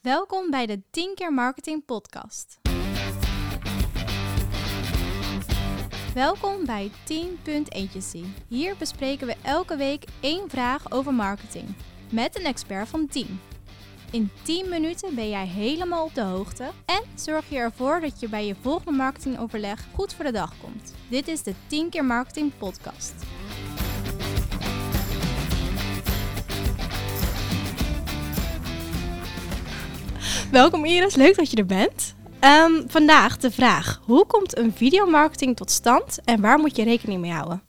Welkom bij de 10 keer marketing podcast. Welkom bij 10 Agency. Hier bespreken we elke week één vraag over marketing met een expert van 10. In 10 minuten ben jij helemaal op de hoogte en zorg je ervoor dat je bij je volgende marketingoverleg goed voor de dag komt. Dit is de 10 keer marketing podcast. Welkom Iris, leuk dat je er bent. Ehm, vandaag de vraag: hoe komt een videomarketing tot stand en waar moet je rekening mee houden?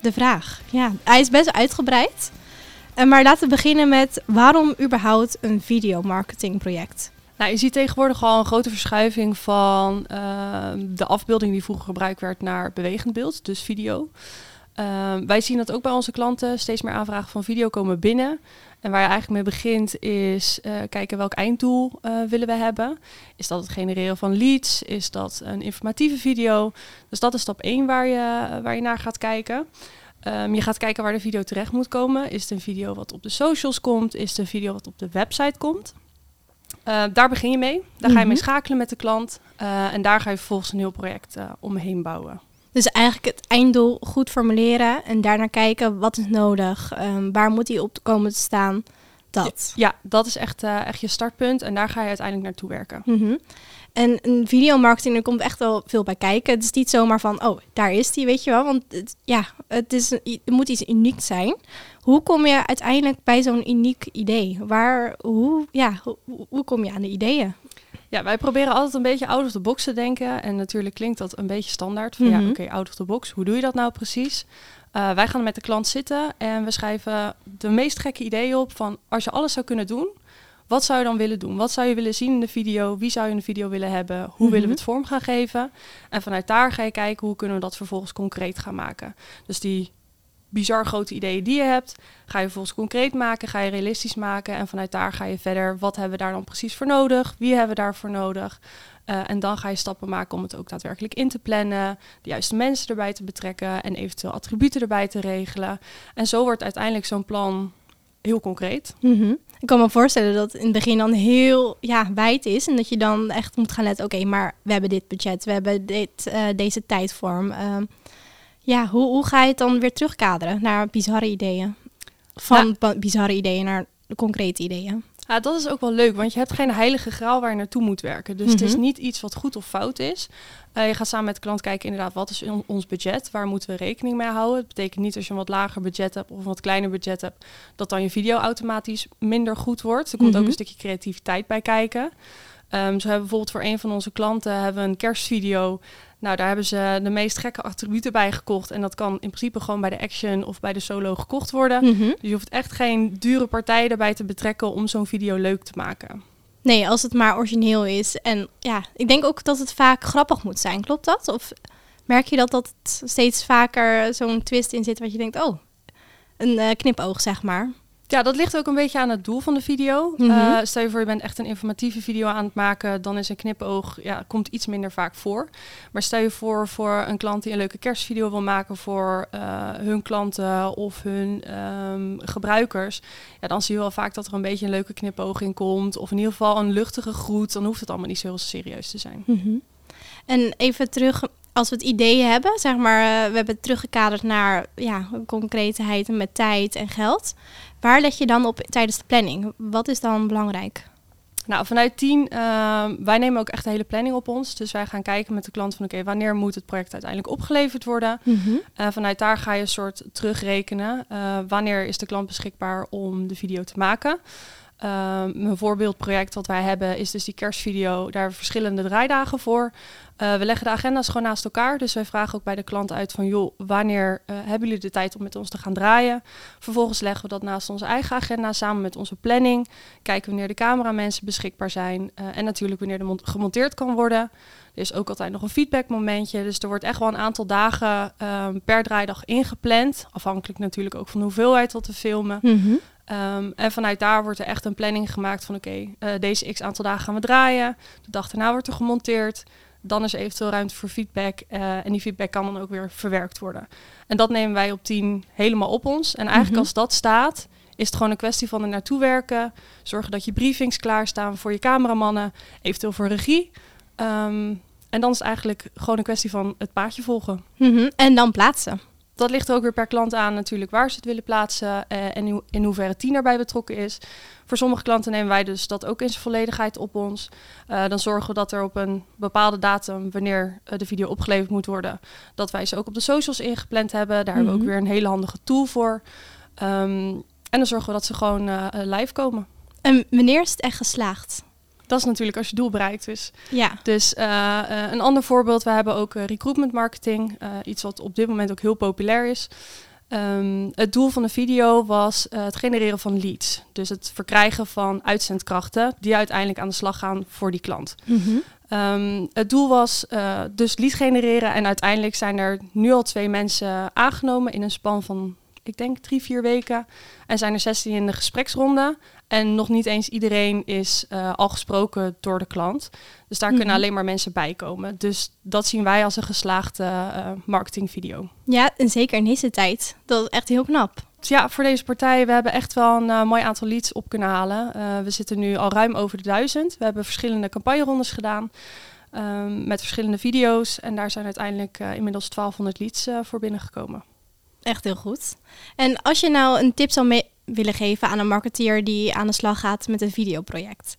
De vraag, ja, hij is best uitgebreid. Uh, maar laten we beginnen met waarom überhaupt een videomarketingproject? Nou, je ziet tegenwoordig al een grote verschuiving van ehm, de afbeelding die vroeger gebruikt werd naar bewegend beeld, dus video. Ehm, wij zien dat ook bij onze klanten steeds meer aanvragen van video komen binnen. En waar je eigenlijk mee begint is uh, kijken welk einddoel uh, willen we hebben. Is dat het genereren van leads? Is dat een informatieve video? Dus dat is stap 1 waar je, waar je naar gaat kijken. Um, je gaat kijken waar de video terecht moet komen. Is het een video wat op de socials komt? Is het een video wat op de website komt? Uh, daar begin je mee. Daar mm -hmm. ga je mee mhm. schakelen met de klant. en daar ga je vervolgens een heel project omheen bouwen. Dus eigenlijk het einddoel goed formuleren en daarna kijken wat is nodig, um, waar moet die op komen te staan. Dat. Ja, dat is echt, uh, echt je startpunt en daar ga je uiteindelijk naartoe werken. Mm -hmm. En een videomarketing, er komt echt wel veel bij kijken. Het is niet zomaar van, oh, daar is die, weet je wel. Want het, ja, het, is, het moet iets uniek zijn. Hoe kom je uiteindelijk bij zo'n uniek idee? Waar, hoe, ja, hoe, hoe kom je aan de ideeën? Ja, wij proberen altijd een beetje out of the box te denken. En natuurlijk klinkt dat een beetje standaard. Van mm -hmm. ja, oké, okay, out of the box. Hoe doe je dat nou precies? Uh, wij gaan met de klant zitten en we schrijven de meest gekke ideeën op van als je alles zou kunnen doen, wat zou je dan willen doen? Wat zou je willen zien in de video? Wie zou je in de video willen hebben? Hoe mm -hmm. willen we het vorm gaan geven? En vanuit daar ga je kijken hoe kunnen we dat vervolgens concreet gaan maken. Dus die bizar grote ideeën die je hebt, ga je vervolgens concreet maken, ga je realistisch maken en vanuit daar ga je verder. Wat hebben we daar dan precies voor nodig? Wie hebben we daarvoor nodig? Uh, en dan ga je stappen maken om het ook daadwerkelijk in te plannen, de juiste mensen erbij te betrekken en eventueel attributen erbij te regelen. En zo wordt uiteindelijk zo'n plan heel concreet. -hmm. Ik kan me voorstellen dat in het begin dan heel ja, wijd is en dat je dan echt moet gaan letten, oké, maar we hebben dit budget, we hebben dit, uh, deze tijdvorm. Uh, ja, hoe, hoe ga je het dan weer terugkaderen naar bizarre ideeën? Van ja. bizarre ideeën naar de concrete ideeën. Ja, dat is ook wel leuk, want je hebt geen heilige graal waar je naartoe moet werken. Dus mm -hmm. het is niet iets wat goed of fout is. Uh, je gaat samen met de klant kijken inderdaad, wat is ons budget? Waar moeten we rekening mee houden? Het betekent niet als je een wat lager budget hebt of een wat kleiner budget hebt, dat dan je video automatisch minder goed wordt. Er komt mm -hmm. ook een stukje creativiteit bij kijken. Um, zo hebben we bijvoorbeeld voor een van onze klanten hebben we een kerstvideo nou, daar hebben ze de meest gekke attributen bij gekocht. En dat kan in principe gewoon bij de action of bij de solo gekocht worden. Mm -hmm. Dus je hoeft echt geen dure partijen erbij te betrekken om zo'n video leuk te maken. Nee, als het maar origineel is. En ja, ik denk ook dat het vaak grappig moet zijn. Klopt dat? Of merk je dat dat steeds vaker zo'n twist in zit wat je denkt, oh, een uh, knipoog zeg maar. Ja, dat ligt ook een beetje aan het doel van de video. Mm -hmm. uh, stel je voor, je bent echt een informatieve video aan het maken, dan is een knipoog, ja, komt iets minder vaak voor. Maar stel je voor, voor een klant die een leuke kerstvideo wil maken voor uh, hun klanten of hun um, gebruikers, ja, dan zie je wel vaak dat er een beetje een leuke knipoog in komt. Of in ieder geval een luchtige groet, dan hoeft het allemaal niet zo heel serieus te zijn. Mm -hmm. En even terug als we het idee hebben, zeg maar, uh, we hebben het teruggekaderd naar ja, concreetheid met tijd en geld. Waar let je dan op tijdens de planning? Wat is dan belangrijk? Nou, vanuit 10, uh, wij nemen ook echt de hele planning op ons. Dus wij gaan kijken met de klant van oké, okay, wanneer moet het project uiteindelijk opgeleverd worden? Mm -hmm. uh, vanuit daar ga je een soort terugrekenen. Uh, wanneer is de klant beschikbaar om de video te maken? Um, een voorbeeldproject wat wij hebben is dus die kerstvideo. Daar hebben we verschillende draaidagen voor. Uh, we leggen de agenda's gewoon naast elkaar. Dus wij vragen ook bij de klant uit van... joh, wanneer uh, hebben jullie de tijd om met ons te gaan draaien? Vervolgens leggen we dat naast onze eigen agenda samen met onze planning. Kijken wanneer de cameramensen beschikbaar zijn. Uh, en natuurlijk wanneer er gemonteerd kan worden. Er is ook altijd nog een feedbackmomentje. Dus er wordt echt wel een aantal dagen um, per draaidag ingepland. Afhankelijk natuurlijk ook van de hoeveelheid wat we filmen. -hmm. Um, en vanuit daar wordt er echt een planning gemaakt van oké, okay, uh, deze x aantal dagen gaan we draaien. De dag daarna wordt er gemonteerd. Dan is er eventueel ruimte voor feedback. Uh, en die feedback kan dan ook weer verwerkt worden. En dat nemen wij op 10 helemaal op ons. En eigenlijk mm -hmm. als dat staat, is het gewoon een kwestie van er naartoe werken. Zorgen dat je briefings klaarstaan voor je cameramannen, eventueel voor regie. Ehm, en dan is het eigenlijk gewoon een kwestie van het paadje volgen. Mhm. En dan plaatsen. Dat ligt ook weer per klant aan natuurlijk waar ze het willen plaatsen eh, en in, in hoeverre team erbij betrokken is. Voor sommige klanten nemen wij dus dat ook in zijn volledigheid op ons. Uh, dan zorgen we dat er op een bepaalde datum, wanneer uh, de video opgeleverd moet worden, dat wij ze ook op de socials ingepland hebben. Daar mm -hmm. hebben we ook weer een hele handige tool voor. Um, en dan zorgen we dat ze gewoon live komen. En wanneer is het echt geslaagd? Dat is natuurlijk als je doel bereikt is. Ja. Dus uh, uh, een ander voorbeeld, we hebben ook recruitment marketing. iets wat op dit moment ook heel populair is. Um, het doel van de video was het genereren van leads. Dus het verkrijgen van uitzendkrachten die uiteindelijk aan de slag gaan voor die klant. -hmm. um, het doel was dus lead genereren en uiteindelijk zijn er nu al twee mensen aangenomen in een span van ik denk drie, vier weken. En zijn er 16 in de gespreksronde. En nog niet eens iedereen is uh, al gesproken door de klant. Dus daar mm -hmm. kunnen alleen maar mensen bij komen. Dus dat zien wij als een geslaagde uh, marketingvideo. Ja, en zeker in deze tijd. Dat is echt heel knap. Ja, voor deze partij, we hebben echt wel een uh, mooi aantal leads op kunnen halen. we zitten nu al ruim over de duizend. We hebben verschillende campagnerondes gedaan. Um, met verschillende video's. En daar zijn uiteindelijk inmiddels 1200 leads voor binnengekomen. Echt heel goed. En als je nou een tip zou mee willen geven aan een marketeer die aan de slag gaat met een videoproject.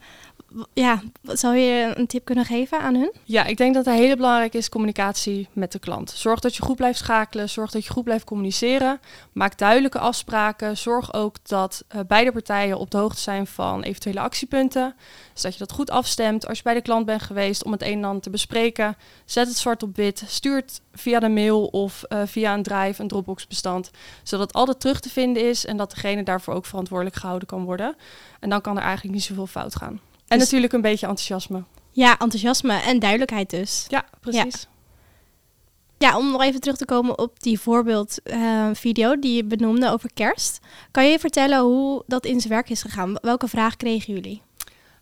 Ja, zou je een tip kunnen geven aan hun? Ja, ik denk dat het hele belangrijk is communicatie met de klant. Zorg dat je goed blijft schakelen, zorg dat je goed blijft communiceren. Maak duidelijke afspraken. Zorg ook dat uh, beide partijen op de hoogte zijn van eventuele actiepunten. Dus dat je dat goed afstemt. Als je bij de klant bent geweest om het een en ander te bespreken, zet het zwart op wit. Stuur het via de mail of uh, via een drive, een Dropbox bestand. Zodat het altijd terug te vinden is en dat degene daarvoor ook verantwoordelijk gehouden kan worden. En dan kan er eigenlijk niet zoveel fout gaan. En dus natuurlijk een beetje enthousiasme. Ja, enthousiasme en duidelijkheid dus. Ja, precies. Ja, ja om nog even terug te komen op die voorbeeldvideo uh, die je benoemde over kerst. Kan je vertellen hoe dat in zijn werk is gegaan? Welke vraag kregen jullie?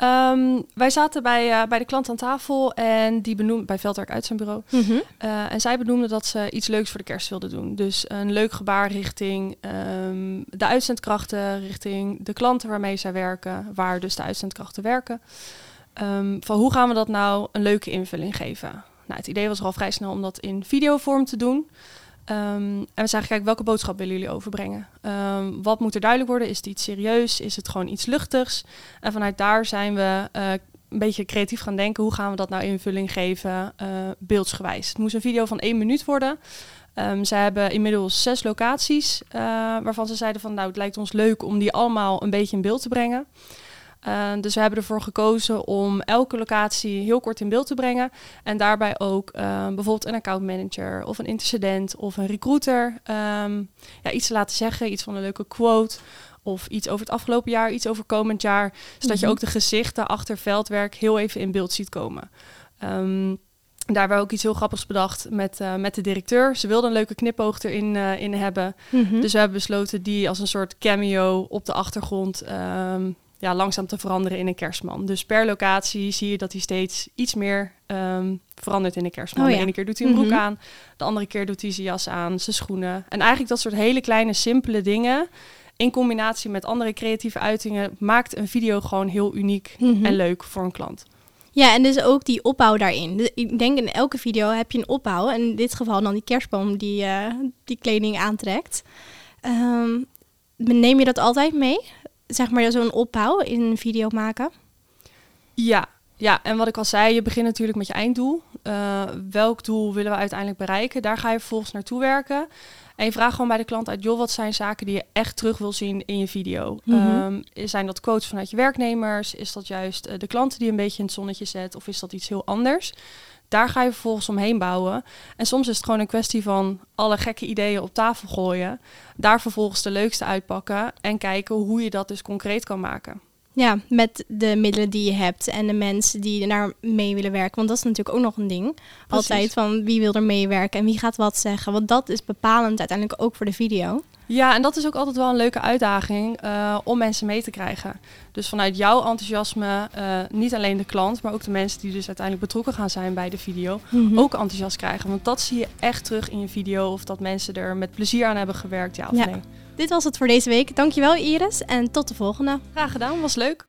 Um, wij zaten bij, uh, bij de klant aan tafel en die benoemde bij Veldwerk uit zijn bureau. Mm -hmm. uh, en zij benoemde dat ze iets leuks voor de kerst wilden doen. Dus een leuk gebaar richting um, de uitzendkrachten, richting de klanten waarmee zij werken, waar dus de uitzendkrachten werken. Um, van hoe gaan we dat nou een leuke invulling geven? Nou, het idee was er al vrij snel om dat in videovorm te doen. Um, en we zagen, kijk, welke boodschap willen jullie overbrengen? Um, wat moet er duidelijk worden? Is het iets serieus? Is het gewoon iets luchtigs? En vanuit daar zijn we uh, een beetje creatief gaan denken. Hoe gaan we dat nou invulling geven, uh, beeldsgewijs? Het moest een video van één minuut worden. Um, ze hebben inmiddels zes locaties uh, waarvan ze zeiden van... nou, het lijkt ons leuk om die allemaal een beetje in beeld te brengen. Uh, dus we hebben ervoor gekozen om elke locatie heel kort in beeld te brengen. En daarbij ook uh, bijvoorbeeld een accountmanager of een intercedent of een recruiter um, ja, iets te laten zeggen. Iets van een leuke quote of iets over het afgelopen jaar, iets over komend jaar. Zodat mm -hmm. je ook de gezichten achter veldwerk heel even in beeld ziet komen. Um, daar hebben we ook iets heel grappigs bedacht met, uh, met de directeur. Ze wilde een leuke knipoog erin uh, in hebben. Mhm. Mm -hmm. Dus we hebben besloten die als een soort cameo op de achtergrond um, ja, langzaam te veranderen in een kerstman. Dus per locatie zie je dat hij steeds iets meer um, verandert in een kerstman. Oh, ja. De ene keer doet hij een broek Mhm. aan, de andere keer doet hij zijn jas aan, zijn schoenen. En eigenlijk dat soort hele kleine, simpele dingen... in combinatie met andere creatieve uitingen... maakt een video gewoon heel uniek Mhm. en leuk voor een klant. Ja, en dus ook die opbouw daarin. Dus ik denk in elke video heb je een opbouw. En in dit geval dan die kerstboom die uh, die kleding aantrekt. Um, neem je dat altijd mee? Zeg maar zo'n opbouw in een video maken? Ja, ja, en wat ik al zei, je begint natuurlijk met je einddoel. Uh, welk doel willen we uiteindelijk bereiken? Daar ga je vervolgens naartoe werken. En je vraagt gewoon bij de klant uit, joh, wat zijn zaken die je echt terug wil zien in je video? Mhm. Um, zijn dat quotes vanuit je werknemers? Is dat juist uh, de klanten die een beetje in het zonnetje zet? Of is dat iets heel anders? Daar ga je vervolgens omheen bouwen. En soms is het gewoon een kwestie van alle gekke ideeën op tafel gooien. Daar vervolgens de leukste uitpakken. En kijken hoe je dat dus concreet kan maken. Ja, met de middelen die je hebt en de mensen die daar mee willen werken. Want dat is natuurlijk ook nog een ding. Precies. Altijd van wie wil er meewerken en wie gaat wat zeggen. Want dat is bepalend uiteindelijk ook voor de video. Ja, en dat is ook altijd wel een leuke uitdaging uh, om mensen mee te krijgen. Dus vanuit jouw enthousiasme, uh, niet alleen de klant, maar ook de mensen die dus uiteindelijk betrokken gaan zijn bij de video, Mhm. ook enthousiast krijgen. Want dat zie je echt terug in je video of dat mensen er met plezier aan hebben gewerkt, ja of Ja. nee. Dit was het voor deze week. Dankjewel Iris en tot de volgende. Graag gedaan, was leuk.